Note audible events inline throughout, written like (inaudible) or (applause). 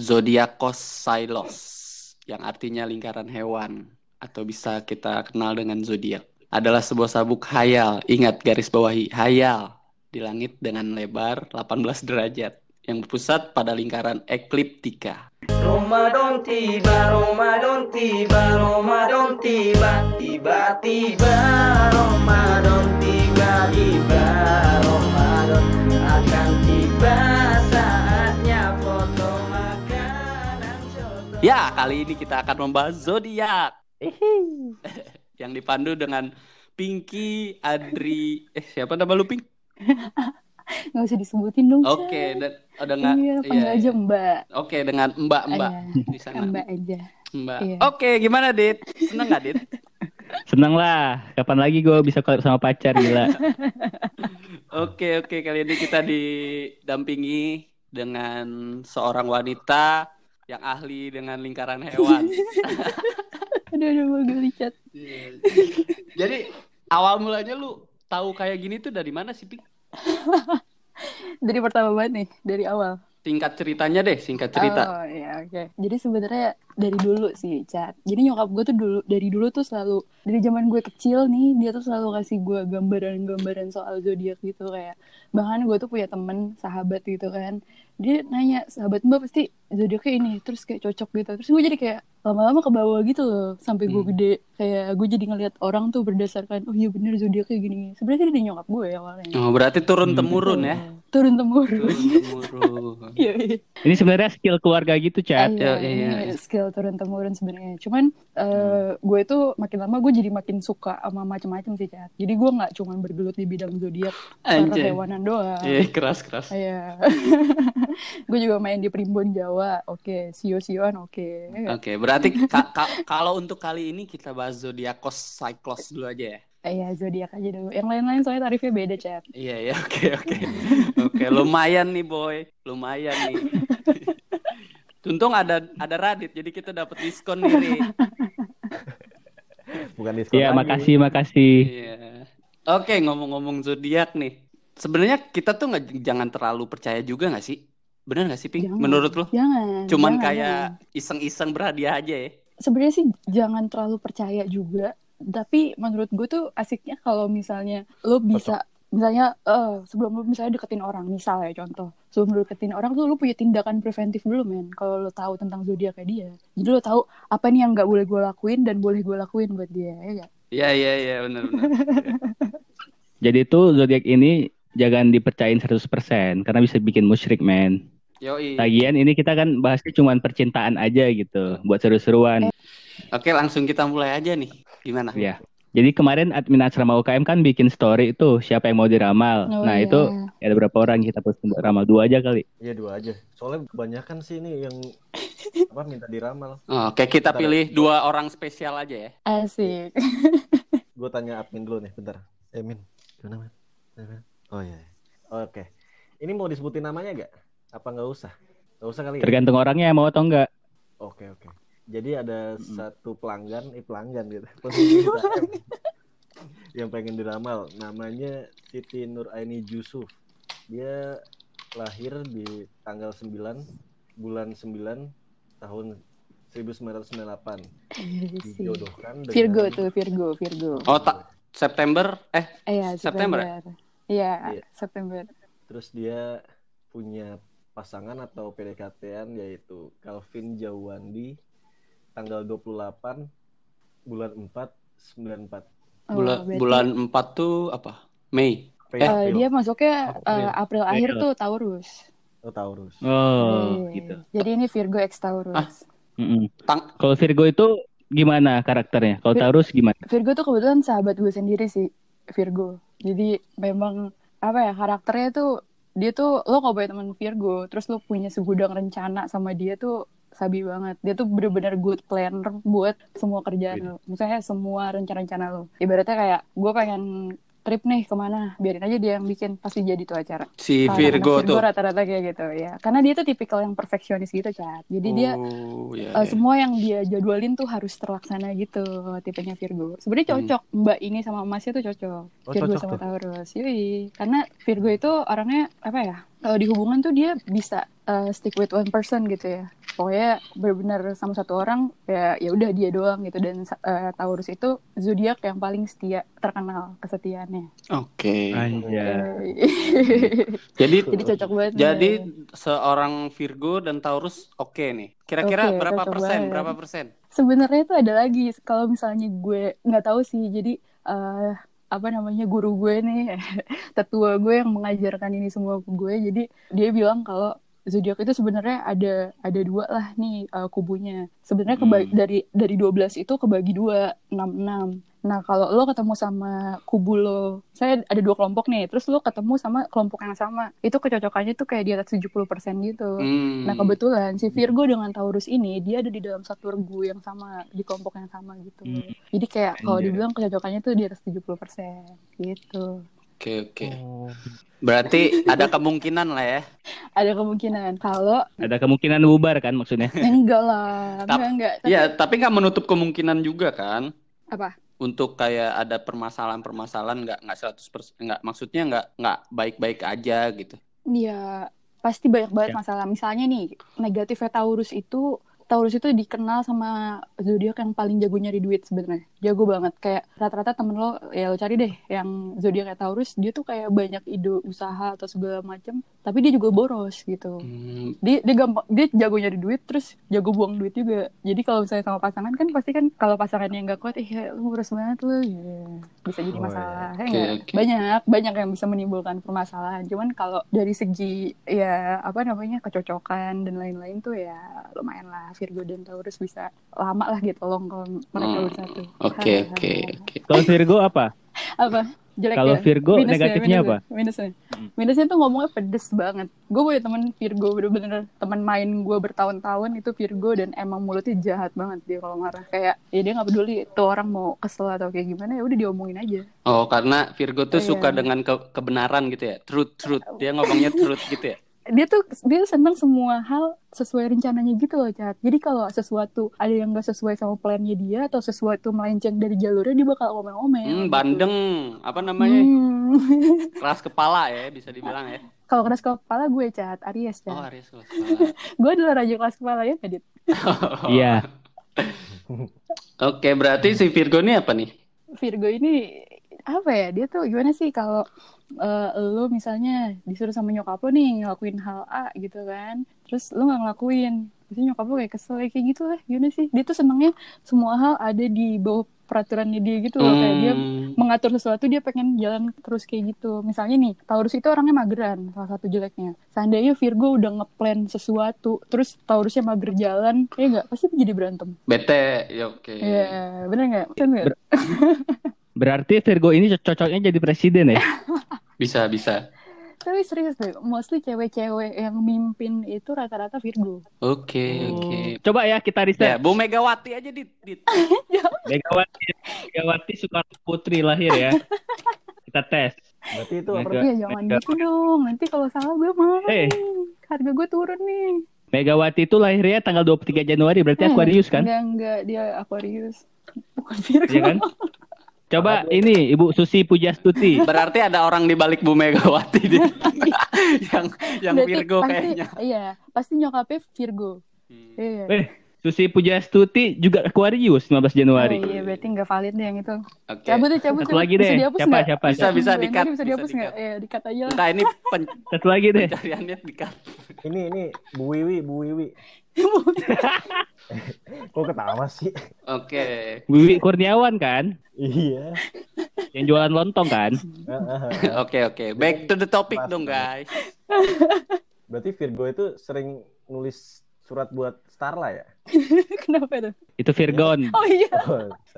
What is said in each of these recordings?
Zodiacos Silos yang artinya lingkaran hewan atau bisa kita kenal dengan zodiak adalah sebuah sabuk hayal. Ingat garis bawahi hayal di langit dengan lebar 18 derajat yang berpusat pada lingkaran ekliptika. Ramadan tiba, Ramadan tiba, Ramadan tiba, tiba-tiba Ramadan tiba, tiba Ramadan akan tiba Ya, kali ini kita akan membahas zodiak (laughs) yang dipandu dengan Pinky Adri eh siapa nama lu Pink? (laughs) nggak usah disebutin dong. Oke, dan ada nggak? iya panggil iya, aja iya. mbak Oke, dengan Mbak Mbak Iya, di sana. mbak aja Mbak. Iya. Oke, gimana Dit? Seneng nggak Dit? (laughs) Seneng lah. Kapan lagi gue bisa collab sama pacar gila. Oke, oke. Kali ini kita didampingi dengan seorang wanita yang ahli dengan lingkaran hewan. (laughs) aduh aduh gue geli chat Jadi awal mulanya lu tahu kayak gini tuh dari mana sih, Pik? (laughs) dari pertama banget nih dari awal Singkat ceritanya deh, singkat cerita. Oh iya oke. Jadi sebenarnya dari dulu sih chat. Jadi nyokap gue tuh dulu dari dulu tuh selalu dari zaman gue kecil nih dia tuh selalu kasih gue gambaran-gambaran soal zodiak gitu kayak bahkan gue tuh punya temen sahabat gitu kan. Dia nanya sahabat mbak pasti zodiaknya ini terus kayak cocok gitu. Terus gue jadi kayak lama-lama ke bawah gitu loh sampai gue Hmm. gede kayak gue jadi ngeliat orang tuh berdasarkan oh iya bener zodiaknya gini. Sebenarnya dari nyokap gue awalnya. Oh, berarti turun Hmm. temurun ya. Turun temurun. Turun temurun. (laughs) Iya iya. Ini sebenarnya skill keluarga gitu, Chat. Iya, Iya, iya, iya. skill turun temurun sebenarnya. Cuman eh, gue itu makin lama gue jadi makin suka sama macam-macam sih Cat. Jadi gue nggak cuman bergelut di bidang zodiak hewanan doang. Iya, keras keras. Iya. (laughs) gue juga main di Primbon Jawa. Oke, sio-sioan oke. Oke, berarti ka- ka- kalau untuk kali ini kita bahas zodiakos cyclos dulu aja ya. Iya, zodiak aja dulu. Yang lain-lain soalnya tarifnya beda Cat. Iya ya, oke oke. Oke, lumayan nih boy, lumayan nih. Untung ada ada Radit, jadi kita dapat diskon nih. Bukan diskon Iya, makasih, makasih. Iya. Oke, ngomong-ngomong zodiak nih. Sebenarnya kita tuh nggak jangan terlalu percaya juga nggak sih? Bener nggak sih, Pink? Jangan. Menurut lo? Jangan. Cuman jangan, kayak iseng-iseng berhadiah aja ya. sebenarnya sih jangan terlalu percaya juga tapi menurut gue tuh asiknya kalau misalnya lo bisa misalnya eh sebelum lo misalnya deketin orang misal ya contoh sebelum lo deketin orang tuh lo punya tindakan preventif dulu men kalau lo tahu tentang zodiaknya dia jadi lo tahu apa nih yang nggak boleh gue lakuin dan boleh gue lakuin buat dia ya gak? Iya iya iya benar benar. (laughs) Jadi tuh zodiak ini jangan dipercayain 100% karena bisa bikin musyrik, men. Yoi. Lagian ini kita kan bahasnya cuma percintaan aja gitu, buat seru-seruan. Oke, langsung kita mulai aja nih. Gimana? Iya. Jadi kemarin admin asrama UKM kan bikin story itu siapa yang mau diramal. Oh, nah iya. itu ada berapa orang kita post buat ramal dua aja kali. Iya dua aja. Soalnya kebanyakan sih ini yang apa minta diramal. Oh, Oke, kita Bentar. pilih dua orang spesial aja ya. asik (laughs) Gue tanya admin dulu nih, bentar. Eh Min, gimana? Oh iya. Oke. Ini mau disebutin namanya gak? Apa nggak usah? Nggak usah kali ya? Tergantung orangnya mau atau enggak. Oke oke. Jadi ada Mm. satu pelanggan, eh pelanggan gitu. (laughs) Pengguna yang pengen diramal. Namanya Siti Nur Aini Yusuf. Dia lahir di tanggal 9 bulan 9 tahun 1998. Asik. Dijodohkan dengan Virgo tuh Virgo Virgo Oh, tak September eh iya September September iya Iya. September Terus dia punya pasangan atau PDKT-an yaitu Calvin Jawandi tanggal 28 bulan 4 94. Oh, bulan berarti- bulan 4 tuh apa? Mei. April. Eh, dia masuknya April. eh, April akhir tuh Taurus. Oh, Taurus. Oh, Iya. gitu. Jadi ini Virgo X Taurus. Ah. Mm-mm. Tang Kalau Virgo itu gimana karakternya? Kalau Vir- Taurus gimana? Virgo tuh kebetulan sahabat gue sendiri sih, Virgo. Jadi memang apa ya karakternya tuh dia tuh lo kalau punya teman Virgo, terus lo punya segudang rencana sama dia tuh sabi banget. Dia tuh bener-bener good planner buat semua kerjaan lo. Misalnya semua rencana-rencana lo. Ibaratnya kayak gue pengen trip nih ke mana, biarin aja dia yang bikin pasti jadi tuh acara. si Virgo anak tuh. rata-rata kayak gitu ya. Karena dia tuh tipikal yang perfeksionis gitu, Cat. Jadi dia Oh, iya, Eh, iya. semua yang dia jadwalin tuh harus terlaksana gitu tipenya Virgo. Sebenarnya Hmm. cocok Mbak ini sama Masnya tuh cocok. Oh, Virgo cocok sama tuh. Taurus. Yoi. Karena Virgo itu orangnya apa ya? Kalau di hubungan tuh dia bisa eh, stick with one person gitu ya. Pokoknya benar-benar sama satu orang ya ya udah dia doang gitu dan eh, Taurus itu zodiak yang paling setia terkenal kesetiaannya Oke. Anjay. (laughs) Jadi jadi cocok banget nih. jadi seorang Virgo dan Taurus oke nih. Kira-kira Oke, berapa persen? banget. Berapa persen? sebenarnya itu ada lagi kalau misalnya gue nggak tahu sih jadi eh, apa namanya guru gue nih (laughs) tetua gue yang mengajarkan ini semua ke gue jadi dia bilang kalau zodiak itu sebenarnya ada ada dua lah nih eh, kubunya sebenarnya Hmm. dari dari 12 itu kebagi dua enam enam nah kalau lo ketemu sama kubu lo saya ada dua kelompok nih terus lo ketemu sama kelompok yang sama itu kecocokannya tuh kayak di atas 70% gitu Hmm. Nah kebetulan si Virgo dengan Taurus ini dia ada di dalam satu regu yang sama di kelompok yang sama gitu. Hmm. Jadi kayak kalau dibilang kecocokannya tuh di atas 70% gitu. Oke, oke. Oh. Berarti ada kemungkinan lah ya. Ada kemungkinan kalau Ada kemungkinan bubar kan maksudnya? (laughs) enggak lah, Tap- enggak enggak. Tapi Iya, tapi nggak menutup kemungkinan juga kan apa? untuk kayak ada permasalahan-permasalahan nggak nggak 100% nggak maksudnya nggak nggak baik-baik aja gitu. Iya, pasti banyak banget Ya. masalah. Misalnya nih, negatifnya Taurus itu Taurus itu dikenal sama zodiak yang paling jago nyari duit sebenarnya. Jago banget. Kayak rata-rata temen lo, ya lo cari deh yang zodiaknya Taurus, dia tuh kayak banyak ide usaha atau segala macem. Tapi dia juga boros gitu. Hmm, Dia dia gampang, dia jago nyari duit, terus jago buang duit juga. Jadi kalau misalnya sama pasangan kan pasti kan kalau pasangannya nggak kuat, ih lu boros banget lu, ya. bisa jadi Oh, masalah. Ya Oke, nggak? oke. Banyak banyak yang bisa menimbulkan permasalahan. Cuman kalau dari segi ya apa namanya kecocokan dan lain-lain tuh ya lumayan lah Virgo dan Taurus bisa lama lah gitu long kalau mereka Hmm, bersatu. Oke, oke, oke. Kalau Virgo apa? Apa? Jelek Kalau ya? Virgo Minusnya, negatifnya minusnya, apa? Minusnya. Minusnya tuh ngomongnya pedes banget. Gue punya temen Virgo bener-bener teman main gue bertahun-tahun itu Virgo dan emang mulutnya jahat banget dia kalau marah. Kayak ya dia nggak peduli tuh orang mau kesel atau kayak gimana ya udah diomongin aja. Oh, karena Virgo tuh Iya. suka dengan ke- kebenaran gitu ya. Truth, truth. Dia ngomongnya truth gitu ya. Dia tuh dia seneng semua hal sesuai rencananya gitu loh, Cat. Jadi kalau sesuatu ada yang gak sesuai sama plannya dia atau sesuatu melenceng dari jalurnya dia bakal omel-omel. Hmm, gitu. bandeng, apa namanya? Hmm. (laughs) Keras kepala ya, bisa dibilang ya. kalau keras kepala gue, Cat. Aries, Oh, Cat. Aries keras kepala. (laughs) Gue adalah raja keras kepala ya, Dit. Iya. (laughs) Oke, berarti si Virgo ini apa nih? Virgo ini apa ya dia tuh gimana sih kalau eh, lo misalnya disuruh sama nyokap lo nih ngelakuin hal A gitu kan terus lo nggak ngelakuin terus nyokap lo kayak kesel kayak gitu lah gimana sih? Dia tuh senangnya semua hal ada di bawah peraturannya dia gitu loh kayak dia Hmm, mengatur sesuatu dia pengen jalan terus kayak gitu. Misalnya nih Taurus itu orangnya mageran salah satu jeleknya. Seandainya Virgo udah ngeplan sesuatu terus Taurusnya mager jalan ya nggak? Pasti jadi berantem. Bete, ya oke. ya bener nggak? Bener nggak? (laughs) Ber- Berarti Virgo ini co- cocoknya jadi presiden ya? (laughs) Bisa, bisa. Tapi serius deh, mostly cewek-cewek yang mimpin itu rata-rata Virgo. Oke, oke. Coba ya kita Ya, riset. Bu Megawati aja di, di- (laughs) Megawati, Megawati Soekarno Putri lahir ya. Kita tes. Berarti itu apa? Mega- Iya jangan Mega- gitu dong, nanti kalau salah gue malah Eh. nih. Harga gue turun nih. Megawati itu lahirnya tanggal 23 Januari, berarti Eh, Aquarius kan? Enggak, enggak, dia Aquarius. Bukan Virgo. Iya kan? (laughs) Coba ini Ibu Susi Pujastuti. (laughs) berarti ada orang di balik Bu Megawati di (laughs) yang yang Berarti Virgo pasti, kayaknya. Iya, pasti nyokapnya Virgo. Hmm. Iya. Eh, Susi Pujastuti juga Aquarius 15 Oh Januari. iya, berarti nggak valid deh yang itu. Oke. Cabut deh, cabut. Satu cabut. lagi Bisa deh. dihapus Siapa, Bisa, siapa? bisa Ini di-cut, Bisa bisa dihapus nggak? Iya, dikat aja lah. Enggak ini Satu lagi deh. pencariannya di Ini ini Bu Wiwi, Bu Wiwi. (laughs) Kok ketawa sih? Oke. Wiwi Kurniawan kan? Iya. Yang jualan lontong kan? Oke, oke. Back to the topic dong, guys. Berarti Virgo itu sering nulis surat buat Starla ya? (laughs) Kenapa tuh? Itu Virgon. Oh iya. (laughs)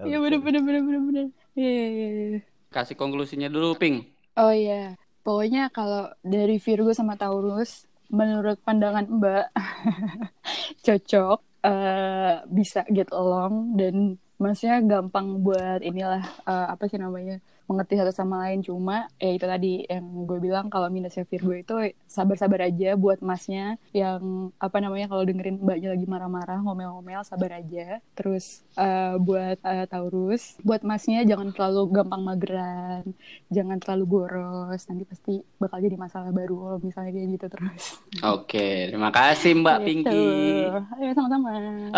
Oh, Iya bener bener bener bener bener. Iya iya iya. iya. Kasih konklusinya dulu, Ping. Oh iya, pokoknya kalau dari Virgo sama Taurus, menurut pandangan Mbak, (laughs) cocok, eh, bisa get along dan maksudnya gampang buat inilah eh, apa sih namanya mengerti satu sama lain cuma ya itu tadi yang gue bilang kalau minusnya Virgo itu sabar-sabar aja buat masnya yang apa namanya kalau dengerin mbaknya lagi marah-marah ngomel-ngomel sabar aja terus eh, buat eh, Taurus buat masnya jangan terlalu gampang mageran jangan terlalu boros nanti pasti bakal jadi masalah baru kalau misalnya kayak gitu terus Oke, terima kasih Mbak Gitu. Pinky. Ayo sama-sama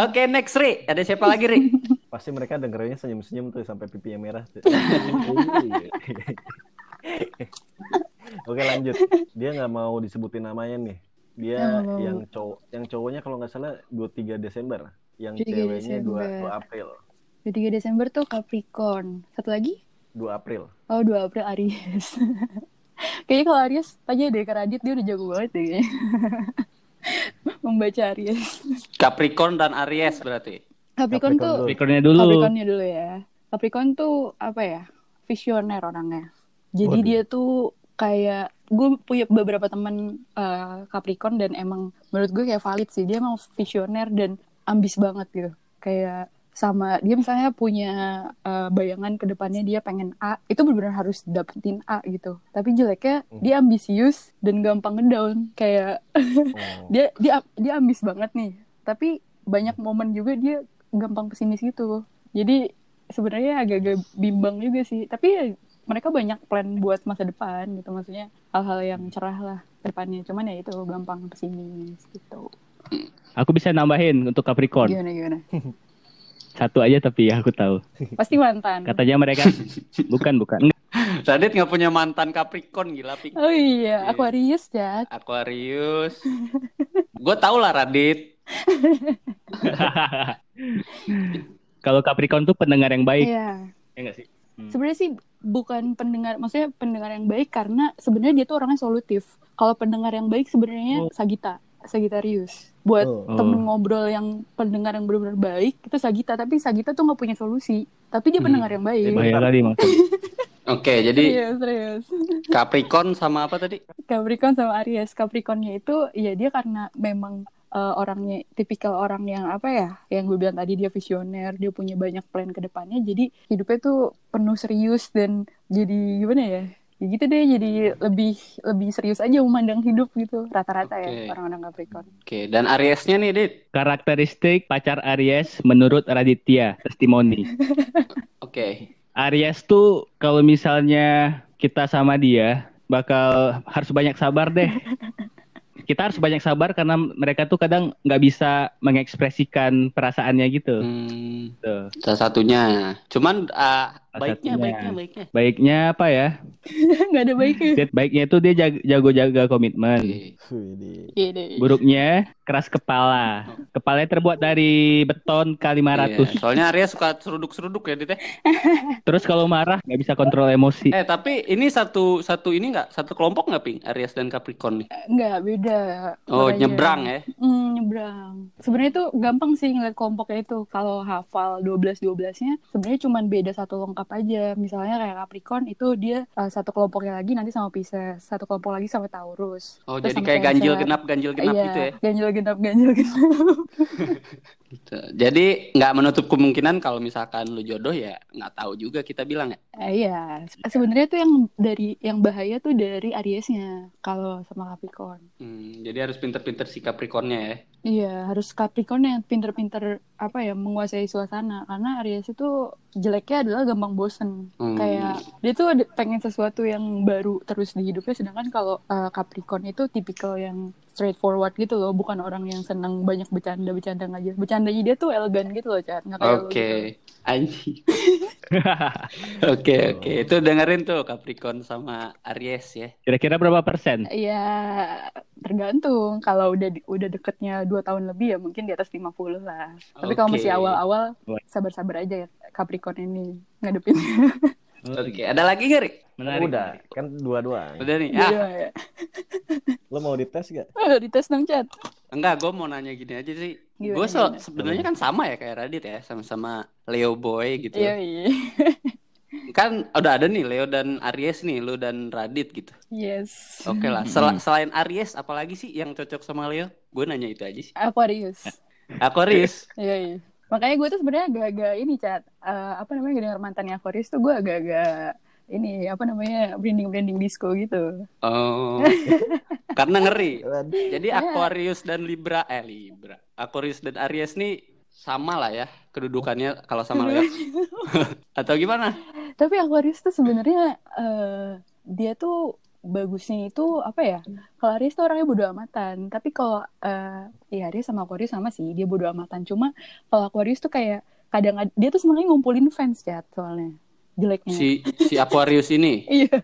Oke, next Ri. Ada siapa lagi Ri? Pasti mereka dengernya senyum-senyum tuh sampai pipinya merah. tuh. (laughs) (laughs) Oke lanjut. Dia nggak mau disebutin namanya nih. Dia mau. yang cowok, yang cowoknya kalau nggak salah 23 Desember, yang 23 ceweknya 2, Desember. April. 23 Desember tuh Capricorn satu lagi 2 April. Oh 2 April Aries (laughs) Kayaknya kalau Aries Tanya deh ke Radit Dia udah jago banget deh kayaknya (laughs) Membaca Aries Capricorn dan Aries berarti. Capricorn, Capricorn tuh dulu. Capricornnya dulu. Capricornnya dulu ya Capricorn tuh Apa ya Visioner orangnya. Jadi Waduh. dia tuh Kayak Gue punya beberapa teman eh, Capricorn Dan emang Menurut gue kayak valid sih. Dia emang visioner Dan ambis banget gitu. Kayak sama dia misalnya punya eh, bayangan ke depannya dia pengen A itu benar-benar harus dapetin A gitu. Tapi jeleknya Hmm. dia ambisius dan gampang ngedown. Kayak Oh. (laughs) dia dia dia ambis banget nih. Tapi banyak momen juga dia gampang pesimis gitu. Jadi sebenarnya agak-agak bimbang juga sih tapi ya, mereka banyak plan buat masa depan gitu maksudnya hal-hal yang cerah lah ke depannya cuman ya itu gampang pesimis gitu Aku bisa nambahin untuk Capricorn. gimana gimana (laughs) Satu aja tapi aku tahu. pasti mantan Katanya mereka (laughs) bukan bukan. Radit nggak punya mantan Capricorn gila Pink. oh iya Iya. Aquarius Jat Aquarius. Gue tau lah Radit. (laughs) Kalau Capricorn tuh pendengar yang baik. iya Ya nggak sih? Hmm. sebenarnya sih bukan pendengar maksudnya pendengar yang baik karena sebenarnya dia tuh orangnya solutif kalau pendengar yang baik sebenarnya Oh. Sagita Sagitarius buat Oh. temen ngobrol yang pendengar yang benar-benar baik itu Sagita tapi Sagita tuh nggak punya solusi tapi dia Hmm. pendengar yang baik Bahaya kali maksudnya. (laughs) Oke, jadi serius serius Capricorn sama apa tadi? Capricorn sama Aries Capricornnya itu ya dia karena memang eh, orangnya tipikal orang yang apa ya yang gue bilang tadi dia visioner dia punya banyak plan ke depannya jadi hidupnya tuh penuh serius dan jadi gimana ya ya gitu deh jadi lebih lebih serius aja memandang hidup gitu rata-rata Oke. ya orang-orang Capricorn Oke, dan Ariesnya nih, Dit. Karakteristik pacar Aries menurut Raditya testimoni. (laughs) Oke. Aries tuh kalau misalnya kita sama dia bakal harus banyak sabar deh. (laughs) Kita harus banyak sabar karena mereka tuh kadang nggak bisa mengekspresikan perasaannya gitu. Hmm, Tuh. salah satunya. Cuman Salah baiknya, baiknya, baiknya. Baiknya apa ya? (laughs) nggak ada baiknya Dia- Baiknya itu dia jag- jago jaga komitmen. Iya deh. Buruknya keras kepala. Kepalanya terbuat dari beton K500. Iya, Soalnya Aries suka seruduk-seruduk ya, Dit. ya. (laughs) Terus kalau marah nggak bisa kontrol emosi. Eh, tapi ini satu satu ini nggak satu kelompok nggak, Ping? Aries dan Capricorn nih. nggak beda Oh, Makanya- nyebrang ya. Hmm, nyebrang. Sebenarnya itu gampang sih ngeliat kelompoknya itu. Kalau hafal 12-12-nya sebenarnya cuma beda satu lengkap aja. Misalnya kayak Capricorn itu dia uh, satu kelompoknya lagi nanti sama Pisces, satu kelompok lagi sama Taurus. Oh, Terus jadi kayak ganjil genap, ganjil genap iya, gitu ya. ganjil genap, ganjil genap. (laughs) Gitu. Jadi nggak menutup kemungkinan kalau misalkan lu jodoh ya nggak tahu juga kita bilang ya. Eh, iya, sebenarnya tuh yang dari yang bahaya tuh dari Ariesnya kalau sama Capricorn. Hmm, jadi harus pinter-pinter si Capricornnya ya. Iya, harus Capricorn yang pinter-pinter apa ya menguasai suasana karena Aries itu jeleknya adalah gampang bosen. Hmm. Kayak dia tuh pengen sesuatu yang baru terus di hidupnya sedangkan kalau uh, Capricorn itu tipikal yang straightforward gitu loh, bukan orang yang senang banyak bercanda-bercanda aja. Bercandanya dia tuh elegan gitu loh, lo Oke. gitu. Anjing. (laughs) Oke, oke. Itu dengerin tuh Capricorn sama Aries ya. Kira-kira berapa persen? Iya, tergantung. Kalau udah udah deketnya dua tahun lebih ya mungkin di atas 50 lah. Tapi kalau Oke. masih awal-awal sabar-sabar aja ya Capricorn ini ngadepin. (laughs) Oke, ada lagi gak, Rik? Menarik. Udah, kan dua-dua. Udah nih. Iya, Ah, ya. Lo mau dites gak? Oh, dites dong, Chat. enggak, gue mau nanya gini aja sih. Gue gimana? sebenarnya kan sama ya kayak Radit ya, sama-sama Leo boy gitu. Iya, iya. (laughs) Kan udah ada nih Leo dan Aries nih, lu dan Radit gitu. Yes. Oke lah. Sel- selain Aries, apalagi sih yang cocok sama Leo? Gue nanya itu aja sih. Aquarius. Aquarius. Iya, iya. Makanya gue tuh sebenarnya agak-agak ini chat eh, apa namanya denger mantannya Aquarius tuh gue agak-agak ini apa namanya branding branding disco gitu. Oh. (laughs) Karena ngeri. Jadi Iya. Aquarius dan Libra eh Libra. Aquarius dan Aries nih sama lah ya kedudukannya kalau sama Leo. (laughs) Atau gimana? Tapi Aquarius tuh sebenarnya eh, dia tuh bagusnya itu apa ya? Kalau Aries tuh orangnya bodo amatan. Tapi kalau eh ya Aries sama Aquarius sama sih, dia bodo amatan. Cuma kalau Aquarius tuh kayak kadang dia tuh senangnya ngumpulin fans chat soalnya. Jeleknya. Si si Aquarius ini. (laughs) Iya,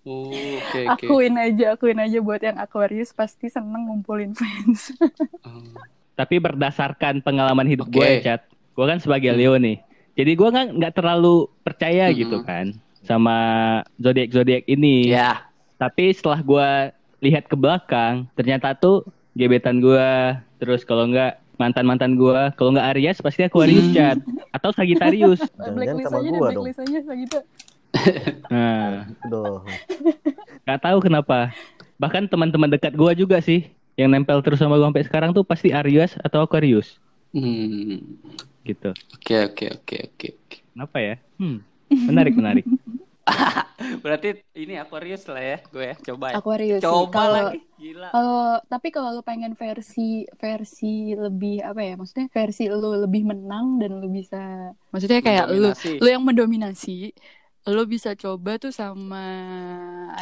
Oh, oke oke. akuin aja, akuin aja buat yang Aquarius pasti seneng ngumpulin fans. (laughs) Oh. Tapi berdasarkan pengalaman hidup Oke. gue ya, Chat. Gue kan sebagai Hmm. Leo nih. Jadi gue nggak nggak terlalu percaya Mm-mm. gitu kan sama zodiak zodiak ini. Ya. Tapi setelah gue lihat ke belakang, ternyata tuh gebetan gue, terus kalau nggak mantan mantan gue, kalau nggak Aries pasti Aquarius Hmm. Chat atau Sagittarius. (laughs) Blacklist sama aja deh, gua dong. blacklist aja gitu. (laughs) Nah, Aduh. nggak tahu kenapa. Bahkan teman-teman dekat gue juga sih yang nempel terus sama gue sampai sekarang tuh pasti Aries atau Aquarius Hmm. gitu. Oke oke oke oke. oke. Kenapa ya? Hmm. Menarik menarik. (laughs) Berarti ini Aquarius lah ya, gue ya. Coba ya. Aquarius. Coba Kalau lagi. Gila. kalau tapi kalau lu pengen versi versi lebih apa ya? Maksudnya versi lu lebih menang dan lu bisa maksudnya kayak lu lu yang mendominasi lu bisa coba tuh sama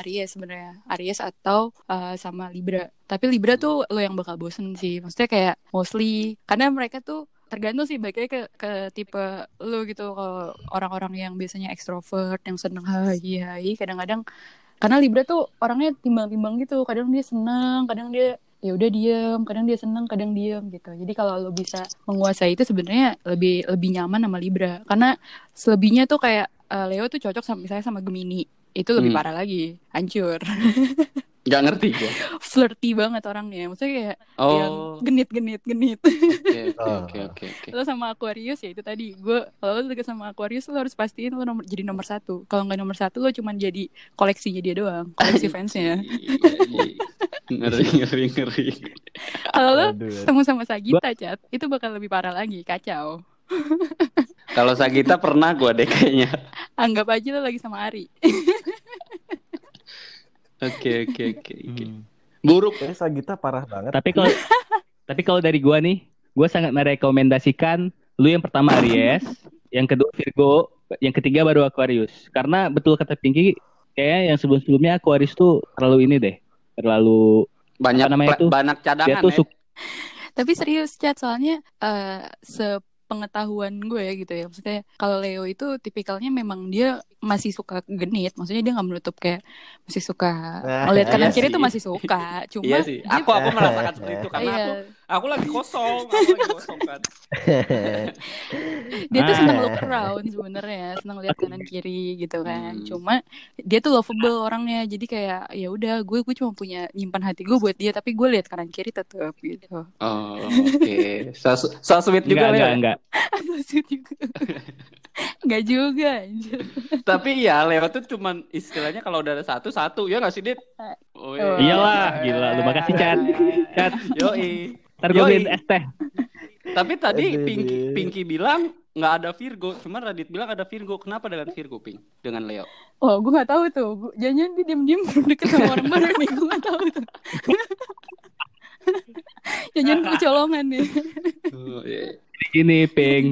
Aries sebenarnya Aries atau uh, sama Libra tapi Libra tuh lo yang bakal bosen sih maksudnya kayak mostly karena mereka tuh tergantung sih baiknya ke ke tipe lu gitu. Kalau orang-orang yang biasanya ekstrovert yang seneng hai hai kadang-kadang karena Libra tuh orangnya timbang-timbang gitu. Kadang dia seneng kadang dia ya udah diem. Kadang dia seneng kadang diem gitu. Jadi kalau lo bisa menguasai itu sebenarnya lebih lebih nyaman sama Libra. Karena selebihnya tuh kayak eh, Leo tuh cocok sama misalnya sama Gemini. Itu lebih Hmm. parah lagi. Hancur (laughs) Gak ngerti gue. flirty banget orangnya maksudnya kayak yang Oh. genit genit genit Oke oke Oh. oke lo sama Aquarius ya itu tadi gue kalau lo deket sama Aquarius lo harus pastiin lo nomor jadi nomor satu kalau nggak nomor satu lo cuman jadi koleksinya dia doang koleksi fansnya Iya, ngeri ngeri ngeri. kalau lo ketemu sama Sagita chat itu bakal lebih parah lagi kacau Kalau Sagita pernah gue deh kayaknya. anggap aja lo lagi sama Ari Oke oke oke oke. Hmm. Buruk. Kayaknya Sagita parah banget. Tapi kalau (laughs) tapi kalau dari gua nih, gua sangat merekomendasikan lu yang pertama Aries, yang kedua Virgo, yang ketiga baru Aquarius. Karena betul kata Pinky, kayak yang sebelum-sebelumnya Aquarius tuh terlalu ini deh, terlalu Banyak Apa namanya itu? banyak dia cadangan tuh ya. Tapi serius chat soalnya eh sepengetahuan gue ya gitu ya. Maksudnya kalau Leo itu tipikalnya memang dia masih suka genit. Maksudnya dia nggak menutup kayak masih suka ngeliat kanan Iya kiri sih. tuh masih suka. Cuma Iya sih. dia- Aku aku merasakan seperti itu karena iya, aku aku lagi (laughs) kosong, aku lagi kosong kan. dia tuh Ah. senang look around sebenarnya, senang lihat kanan kiri gitu kan. Hmm. Cuma dia tuh lovable orangnya. Jadi kayak ya udah gue gue cuma punya nyimpan hati gue buat dia tapi gue lihat kanan kiri tetap gitu. Oh, oke. So, so sweet juga enggak Leo. enggak enggak. (laughs) Maksud juga. Enggak juga anjir. Tapi ya Leo tuh cuman istilahnya kalau udah ada satu satu ya nggak sih Dit? Oh, Oh. Iyalah, gila. Lu makasih, Chat. Chat. Yoi. Ntar Yoi. beliin es teh. Tapi tadi Pinky. Pinky bilang nggak ada Virgo, cuma Radit bilang ada Virgo. Kenapa dengan Virgo, Pink? Dengan Leo? Oh, gue gak tahu tuh. Jangan-jangan dia diem-diem (laughs) deket sama orang baru nih. Gue gak tahu tuh. (laughs) Jangan-jangan gue kecolongan nih. Oh, iya. Jadi gini, Ping.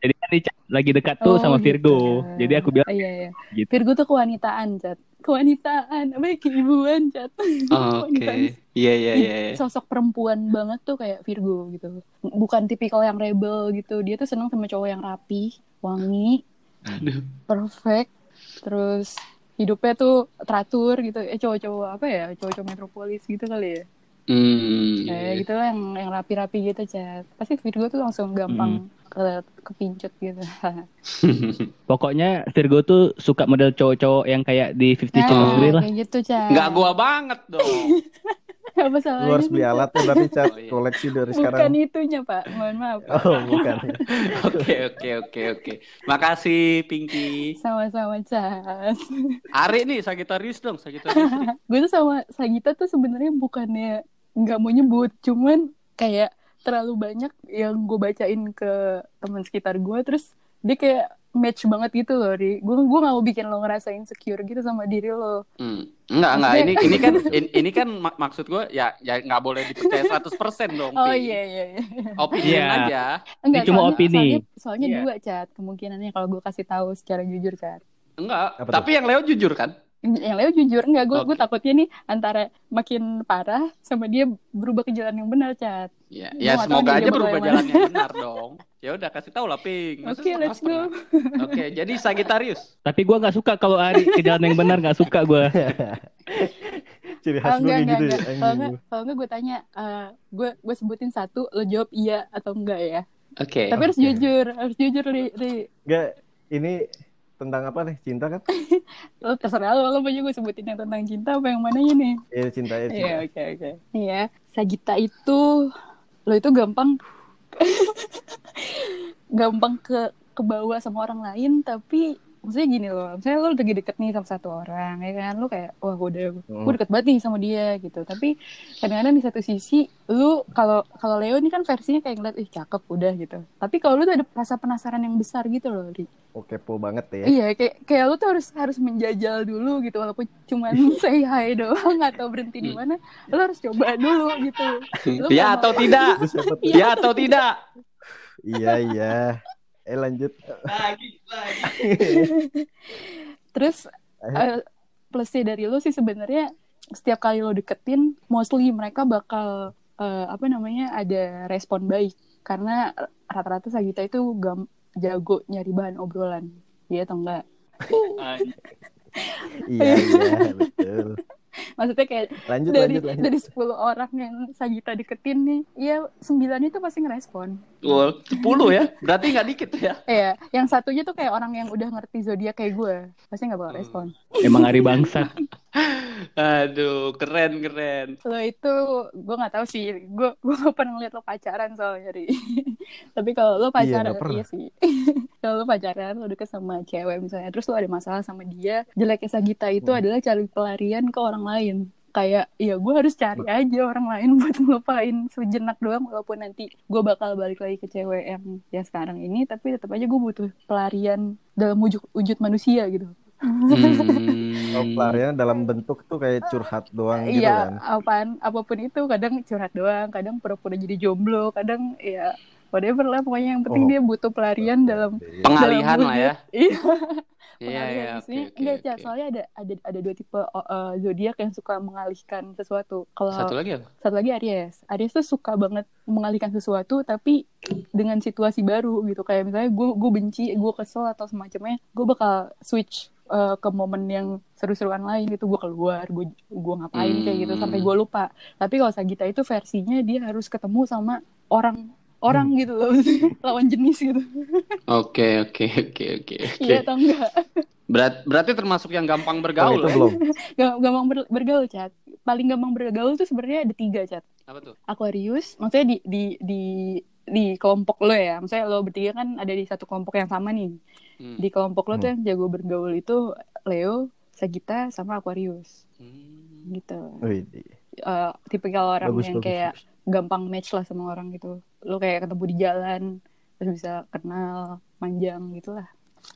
Jadi kan lagi dekat tuh Oh, sama gitu. Virgo. Jadi aku bilang Oh, iya, iya. Gitu. Virgo tuh kewanitaan, Cat. Kewanitaan. Apa ya, keibuan, Cat. Oh, (laughs) Oke. Iya, iya, iya. iya. Sosok perempuan banget tuh kayak Virgo gitu. Bukan tipikal yang rebel gitu. Dia tuh seneng sama cowok yang rapi, wangi, Aduh. perfect. Terus hidupnya tuh teratur gitu. Eh cowok-cowok apa ya? Cowok-cowok metropolis gitu kali ya. Hmm, Kayak iya. gitu lah yang yang rapi-rapi gitu chat pasti Virgo tuh langsung gampang ke kepincut gitu (laughs) pokoknya Virgo tuh suka model cowok-cowok yang kayak di Fifty nah, Shades Grey lah. kayak gitu chat Nggak gua banget dong. (laughs) apa Lu salahnya harus beli alatnya berarti cat Oh, iya. koleksi dari bukan sekarang. itunya pak mohon maaf Pak. (laughs) Oh, bukan. Oke, oke, oke, oke. Makasih, Pinky. sama-sama chat Ari nih, Sagittarius dong, Sagittarius. nih. gue tuh sama Sagita tuh sebenarnya bukannya nggak mau nyebut cuman kayak terlalu banyak yang gue bacain ke teman sekitar gue terus dia kayak match banget gitu loh ri gue gue gak mau bikin lo ngerasa insecure gitu sama diri lo Hmm. Enggak, enggak. Ini ini kan ini, ini kan mak- maksud gue ya ya nggak boleh dipercaya 100% dong. oh iya iya iya Opini Iya. aja. enggak Ini cuma soalnya, opini. soalnya, soalnya Iya. dua cat kemungkinannya kalau gue kasih tahu secara jujur cat Enggak. Apa Tapi yang Leo jujur kan? Yang Leo jujur enggak gue gue Oke. takutnya nih antara makin parah sama dia berubah ke jalan yang benar cat Ya, ya nggak semoga aja berubah jalan yang benar dong. Ya udah kasih tahu lah, Ping. Oke let's go? Oke, (laughs) jadi Sagittarius. Tapi gue nggak suka kalau Ari ke jalan yang benar nggak suka gue. (laughs) Ciri Oh, khas gue enggak, enggak, gitu ya. enggak. Kalau enggak, kalau enggak gue tanya, eh, gue gue sebutin satu, lo jawab iya atau enggak ya. Oke. Tapi harus Oke. jujur, harus jujur Ri, Ri. Enggak, ini tentang apa nih? Cinta kan? Lo (laughs) terserah lo, lo mau juga gue sebutin yang tentang cinta apa yang mananya nih? Iya, cinta ya, cinta. Iya, oke, oke. Iya, Sagita itu, lo itu gampang, (laughs) gampang ke ke bawah sama orang lain, tapi maksudnya gini loh, misalnya lo lagi deket nih sama satu orang, ya kan, lo kayak, wah gue udah, Hmm. gue deket banget nih sama dia gitu. Tapi kadang-kadang di satu sisi, lu kalau kalau Leo ini kan versinya kayak ngeliat, ih cakep udah gitu. Tapi kalau lu tuh ada rasa penasaran yang besar gitu loh, Ri. Oh, kepo banget ya. Iya, kayak kayak lu tuh harus harus menjajal dulu gitu, walaupun cuman (laughs) say hi doang atau berhenti di mana, lu harus coba dulu gitu. Lu Ya nggak atau mau- tidak? (laughs) Ya atau tidak? Iya, iya. Eh lanjut. Lagi, lagi. (laughs) Terus eh, plusnya dari lu sih sebenarnya setiap kali lo deketin, mostly mereka bakal eh, apa namanya ada respon baik karena rata-rata Sagita itu gam jago nyari bahan obrolan, iya atau enggak? Iya, iya, betul. Maksudnya kayak Lanjut, dari lanjut, lanjut. dari 10 orang yang Sagita deketin nih, ya sembilan itu pasti ngerespon. Wah, 10 ya? Berarti nggak dikit ya? Iya, yang satunya tuh kayak orang yang udah ngerti zodiak kayak gue, pasti nggak bakal respon. Emang Ari bangsa. (laughs) Aduh, keren keren. lo itu gue nggak tahu sih gue gue gak pernah lihat lo pacaran soalnya Ri (laughs) tapi kalau lo pacaran nggak pernah. iya, sih (laughs) kalau lo pacaran lo deket sama cewek misalnya terus lo ada masalah sama dia jeleknya Sagita itu Hmm. adalah cari pelarian ke orang lain kayak ya gue harus cari aja orang lain (laughs) buat ngelupain sejenak doang walaupun nanti gue bakal balik lagi ke cewek yang yang sekarang ini tapi tetap aja gue butuh pelarian dalam wujud wujud manusia gitu Hmm. Oh, pelarian dalam bentuk tuh kayak curhat doang gitu Iya, kan. apaan apa pun itu kadang curhat doang, kadang pura-pura jadi jomblo, kadang ya whatever lah pokoknya yang penting Oh. dia butuh pelarian dalam Pengalihan dalam lah ya. (laughs) Iya, Iya, pengalihan. iya, enggak, soalnya ada ada ada dua tipe uh, zodiak yang suka mengalihkan sesuatu. Kalau Satu lagi apa? satu lagi Aries. Aries tuh suka banget mengalihkan sesuatu tapi dengan situasi baru gitu. Kayak misalnya gue gue benci, gue kesel atau semacamnya, gue bakal switch uh, ke momen yang seru-seruan lain gitu. Gue keluar, gue gue ngapain kayak gitu sampai gue lupa. Tapi kalau Sagita itu versinya dia harus ketemu sama orang orang gitu loh, (laughs) lawan jenis gitu. Oke, oke, oke, oke. Iya atau enggak? Berat, berarti termasuk yang gampang Kalau bergaul itu ya? belum. (laughs) Gam- Gampang ber- bergaul, Cat. Paling gampang bergaul tuh sebenarnya ada tiga, Cat. Apa tuh? Aquarius, maksudnya di di di di kelompok lo ya, maksudnya lo bertiga kan ada di satu kelompok yang sama nih. Hmm. Di kelompok lo tuh Hmm. yang jago bergaul itu Leo, Sagitta, sama Aquarius, Hmm. gitu. Wih, Eh, tipikal orang bagus, yang bagus, kayak bagus. Gampang match lah sama orang gitu. Lo kayak ketemu di jalan, terus bisa kenal, manjang gitu lah.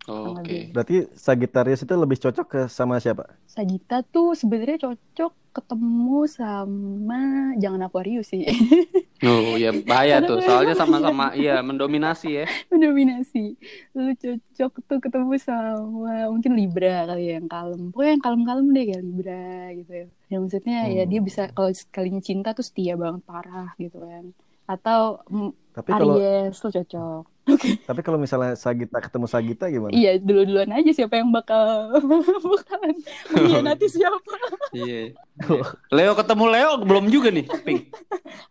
Oh, Oke. Berarti Sagittarius itu lebih cocok ke sama siapa? Sagitta tuh sebenarnya cocok ketemu sama jangan Aquarius sih. (laughs) Oh ya bahaya tuh. Soalnya sama-sama iya mendominasi ya. (laughs) mendominasi lu cocok tuh ketemu sama mungkin Libra kali ya yang kalem pokoknya yang kalem-kalem deh kayak Libra gitu ya ya maksudnya ya Hmm. dia bisa kalau sekalinya cinta tuh setia banget parah gitu kan atau Tapi kalau Aries tuh cocok (laughs) tapi kalau misalnya Sagita ketemu Sagita gimana? iya dulu-duluan aja siapa yang bakal (laughs) bakalan mengkhianati siapa Iya. Leo ketemu Leo belum juga nih, Pink.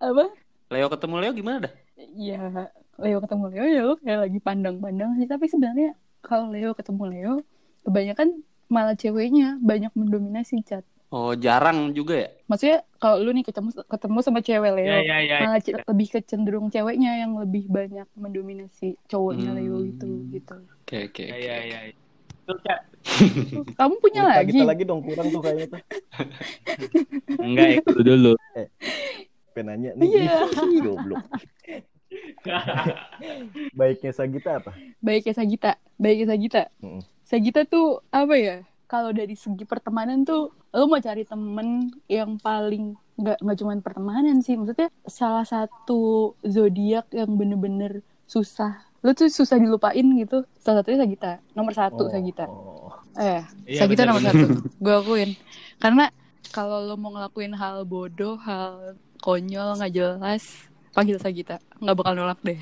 apa Leo ketemu Leo gimana dah? ya Leo ketemu Leo ya lu kayak lagi pandang-pandang sih tapi sebenarnya kalau Leo ketemu Leo kebanyakan malah ceweknya banyak mendominasi cat Oh jarang juga ya? maksudnya kalau lu nih ketemu ketemu sama cewek Leo Ya ya ya. malah ce- lebih kecenderung ceweknya yang lebih banyak mendominasi cowoknya Hmm. Leo itu gitu Oke oke. Ya oke. ya ya. (laughs) Kamu punya Sagita lagi lagi dong kurang tuh kayaknya tuh. (laughs) Enggak itu dulu. (laughs) penanya nih. Iya. Goblok. (laughs) Baiknya Sagita apa? Baiknya Sagita, baiknya Sagita. Mm-mm. Sagita tuh apa ya? Kalau dari segi pertemanan tuh, lo mau cari temen yang paling nggak nggak cuma pertemanan sih, maksudnya salah satu zodiak yang bener-bener susah. Lo tuh susah dilupain gitu. Salah satunya Sagita, nomor satu Oh, Sagita. oh. Eh, Iya, Sagita benar, nomor satu. Gue akuin. Karena kalau lo mau ngelakuin hal bodoh, hal konyol, nggak jelas, panggil Sagita. Nggak bakal nolak deh.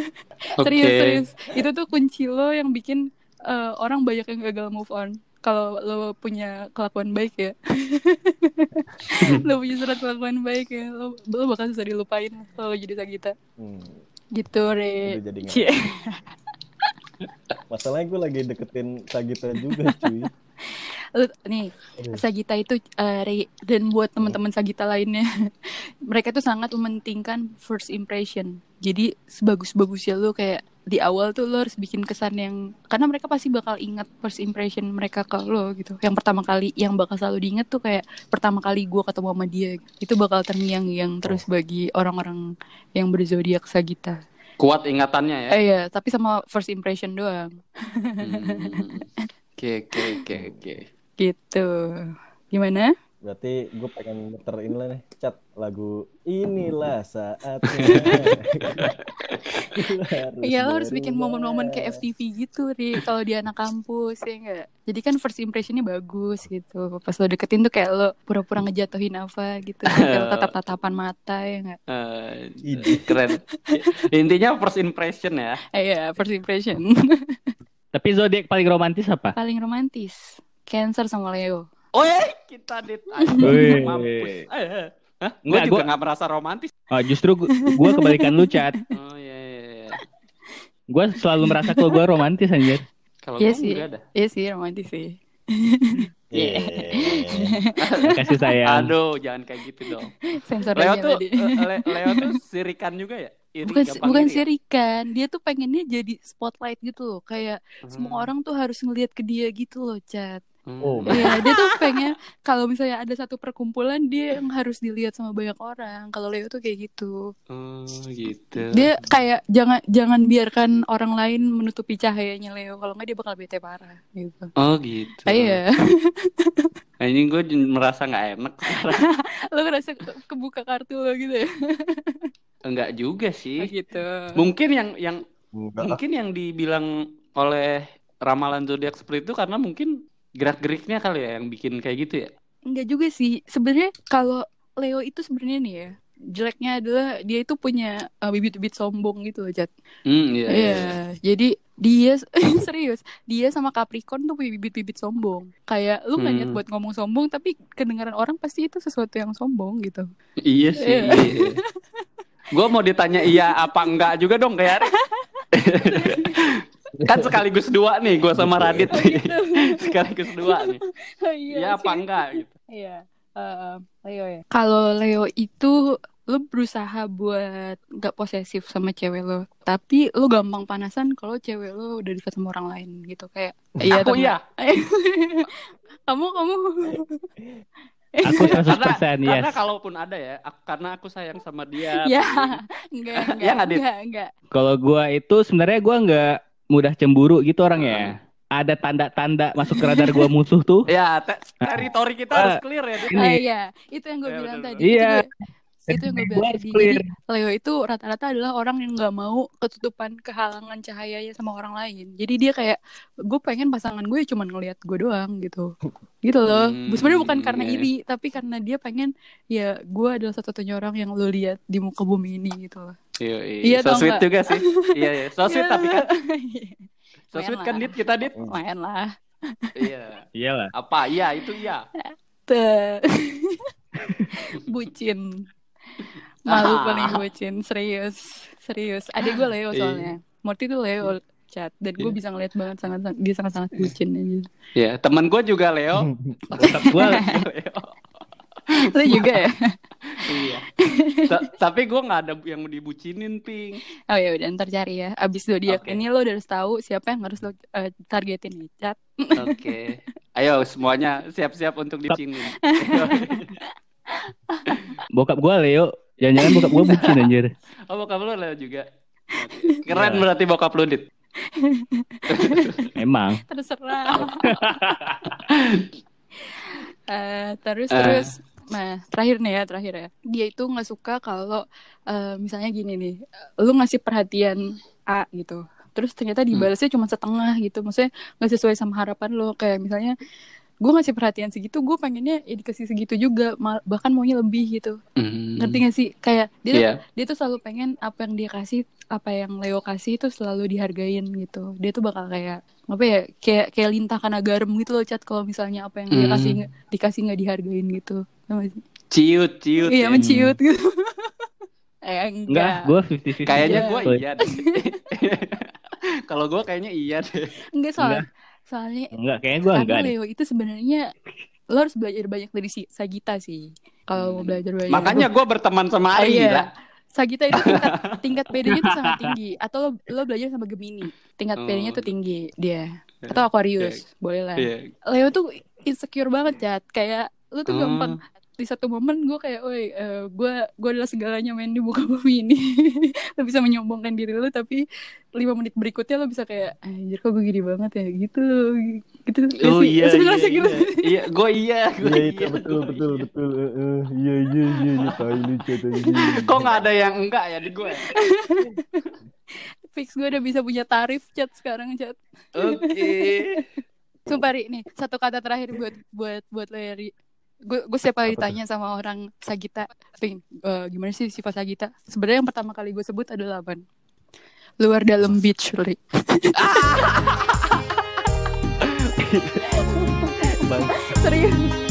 (laughs) Serius, Oke. serius. Itu tuh kunci lo yang bikin eh, orang banyak yang gagal move on. Kalau lo punya kelakuan baik ya. (laughs) lo punya surat kelakuan baik ya. Lo, lo bakal susah dilupain kalau jadi Sagita. Hmm, Gitu, Re. jadi. (laughs) Masalahnya gue lagi deketin Sagita juga cuy. Lu, nih Aduh. Sagita itu eh, Re, dan buat teman-teman Sagita lainnya. (laughs) Mereka tuh sangat mementingkan first impression. Jadi sebagus-bagusnya lu kayak di awal tuh lo harus bikin kesan yang karena mereka pasti bakal ingat first impression mereka ke lo gitu. Yang pertama kali yang bakal selalu diingat tuh kayak pertama kali gua ketemu sama dia. Itu bakal terngiang-ngiang terus bagi orang-orang yang berzodiak Sagita. Kuat ingatannya ya. eh ya tapi sama first impression doang. Hmm. (laughs) Oke, oke, oke, oke. gitu gimana Berarti gue pengen muter inilah nih, cat lagu inilah saatnya. (laughs) Iya lo harus bikin momen-momen kayak FTV gitu Ri kalau di anak kampus ya enggak. Jadi kan first impressionnya bagus gitu. Pas lo deketin tuh kayak lo pura-pura ngejatuhin apa gitu. (laughs) Kayak tatap-tatapan mata ya enggak. Ide. keren. Intinya first impression ya. Eh, Iya first impression. (laughs) Tapi zodiak paling romantis apa? Paling romantis. Cancer sama Leo. Oh kita dit Wih. mampus. Eh, eh. Hah? Gue Enggak, juga gua- nggak merasa romantis. Oh, justru gu- gua kebalikan lu, Cat. Oh iya, iya, iya. Gua selalu merasa kalau gua romantis anjir. Kalau Iya gue sih. Iya sih romantis sih. Iya. Kasih sayang. Aduh, jangan kayak gitu dong. Sensor Leo tuh tadi. eh, Le- Leo tuh sirikan juga ya? Iri, Bukan, gampang bukan iri ya? sirikan, dia tuh pengennya jadi spotlight gitu loh. Kayak semua Hmm. orang tuh harus ngeliat ke dia gitu loh, Chat. Hmm. Oh, Iya, dia tuh pengen kalau misalnya ada satu perkumpulan dia yang harus dilihat sama banyak orang. Kalau Leo tuh kayak gitu. Oh, gitu. Dia kayak jangan jangan biarkan orang lain menutupi cahayanya Leo. Kalau nggak dia bakal bete parah gitu. Oh, gitu. Ah, iya. Nah, ini gue merasa nggak enak sekarang. (laughs) Lo ngerasa ke- kebuka kartu lo gitu ya? (laughs) Enggak juga Oh, sih. gitu. Mungkin yang yang Enggak. mungkin yang dibilang oleh ramalan zodiak seperti itu karena mungkin gerak-geriknya kali ya yang bikin kayak gitu ya. Enggak juga sih. Sebenarnya kalau Leo itu sebenarnya nih ya, jeleknya adalah dia itu punya uh, bibit-bibit sombong gitu loh, Jat. Hmm, iya. Iya, iya. jadi dia (laughs) serius, dia sama Capricorn tuh punya bibit-bibit sombong. Kayak lu nggak niat Hmm. buat ngomong sombong, tapi kedengaran orang pasti itu sesuatu yang sombong gitu. Iya sih. Iya. (laughs) Iya. gue mau ditanya iya apa enggak juga dong kayak (laughs) kan sekaligus dua nih gue sama Radit nih. (laughs) sekaligus dua nih. (laughs) Oh, Iya apa enggak gitu. Iya. eh, Leo ya. Kalau Leo itu lu berusaha buat nggak posesif sama cewek lo, tapi lu gampang panasan kalau cewek lo udah dekat sama orang lain gitu kayak. Iya, Aku temen- iya. kamu kamu. Aku 100% Karena yes. kalaupun ada ya, aku- karena aku sayang sama dia. (laughs) Ya, enggak, (laughs) enggak, Ya enggak, enggak. Kalau gua itu sebenarnya gua nggak mudah cemburu gitu orangnya. Ada tanda-tanda masuk ke radar gua musuh tuh. (laughs) Ya, te- teritori kita Ah. harus clear ya. Dit. Ini. Ah, iya, itu yang gue Ya, bilang bener, tadi. Itu Iya. gue- Itu yang gue Gua bilang tadi. Jadi Leo itu rata-rata adalah orang yang nggak mau ketutupan kehalangan cahayanya sama orang lain. Jadi dia kayak gue pengen pasangan gue cuma ngelihat gue doang gitu. Gitu loh. Hmm, Sebenarnya bukan karena iya. iri, tapi karena dia pengen ya gue adalah satu-satunya orang yang lo lihat di muka bumi ini gitu loh. Iya, Iya, iya. So sweet nggak? juga sih. Iya, iya. So (laughs) sweet tapi kan (laughs) so sweet kan lah. Dit kita Dit. Lumayan lah. Iya. Iyalah. Apa? Iya, itu iya. (laughs) Bucin. Malu paling bucin, serius. Serius. Adik gue Leo Iya. soalnya. Morty tuh Leo chat dan gue Iya. bisa ngeliat banget sangat dia sangat sangat bucin aja. Iya, teman gue juga Leo. (laughs) Tetap gua (laughs) Leo. Lu juga ya? (laughs) Iya. Ta- tapi gue nggak ada yang mau dibucinin, Ping. Oh ya udah ntar cari ya. Abis zodiak Oke. ini lo udah harus tahu siapa yang harus lo eh, targetin nih chat. Oke. Ayo semuanya siap-siap untuk dibucinin. Bokap gua Leo. Jangan-jangan bokap gue bucin (laughs) anjir. Oh bokap lu Leo juga. Keren berarti bokap lu dit. (laughs) Emang. terserah. (laughs) Eh, terus Eh. terus. Nah terakhir nih ya terakhir ya. Dia itu nggak suka kalau eh, misalnya gini nih. Lu ngasih perhatian A gitu. Terus ternyata dibalasnya cuma setengah gitu. Maksudnya nggak sesuai sama harapan lo kayak misalnya gue ngasih perhatian segitu gue pengennya ya dikasih segitu juga mal- bahkan maunya lebih gitu Hmm. ngerti gak sih kayak dia tuh- Iya. dia tuh selalu pengen apa yang dia kasih apa yang Leo kasih itu selalu dihargain gitu dia tuh bakal kayak apa ya kayak kayak lintah karena garam gitu loh cat kalau misalnya apa yang dia Hmm. kasih dikasih nggak dihargain gitu? Ciut, ciut. iya ya. menciut gitu (laughs) eh Enggak, enggak gue 50-50. Kayaknya gue iya. (laughs) Kalau gue kayaknya iya deh. enggak soal soalnya Enggak, kayaknya gue enggak. Leo itu sebenarnya lo harus belajar banyak dari si Sagita sih kalau mau belajar banyak Makanya gue berteman sama Oh, Ari iya. gila. Sagita itu tingkat (laughs) tingkat PD-nya tuh sangat tinggi atau lo lo belajar sama Gemini tingkat Oh. PD-nya tuh tinggi dia atau Aquarius boleh lah Iya. Leo tuh insecure banget Cat kayak lu tuh Hmm. gampang di satu momen gue kayak, woi, eh, gue gue adalah segalanya main di muka bumi ini. (laughs) lo bisa menyombongkan diri lo, tapi lima menit berikutnya lo bisa kayak, anjir kok gue gini banget ya, gitu, gitu. Oh iya, iya, ngerasa gitu. iya, iya, gue iya, gue Iya iya, itu betul betul iya. betul. Eh, eh, Iya iya iya iya tai lu chat anjing. Kok nggak ada yang enggak ya di gue? (laughs) Fix gue udah bisa punya tarif chat sekarang chat. Oke. (laughs) Sumpah Ri, nih satu kata terakhir buat buat buat lo ya Ri. Gue gue setiap kali Apa tuh? ditanya sama orang Sagita, Ping, eh, gimana sih sifat Sagita? Sebenarnya yang pertama kali gue sebut adalah apa? Luar dalam beach, Ri. (laughs) Serius.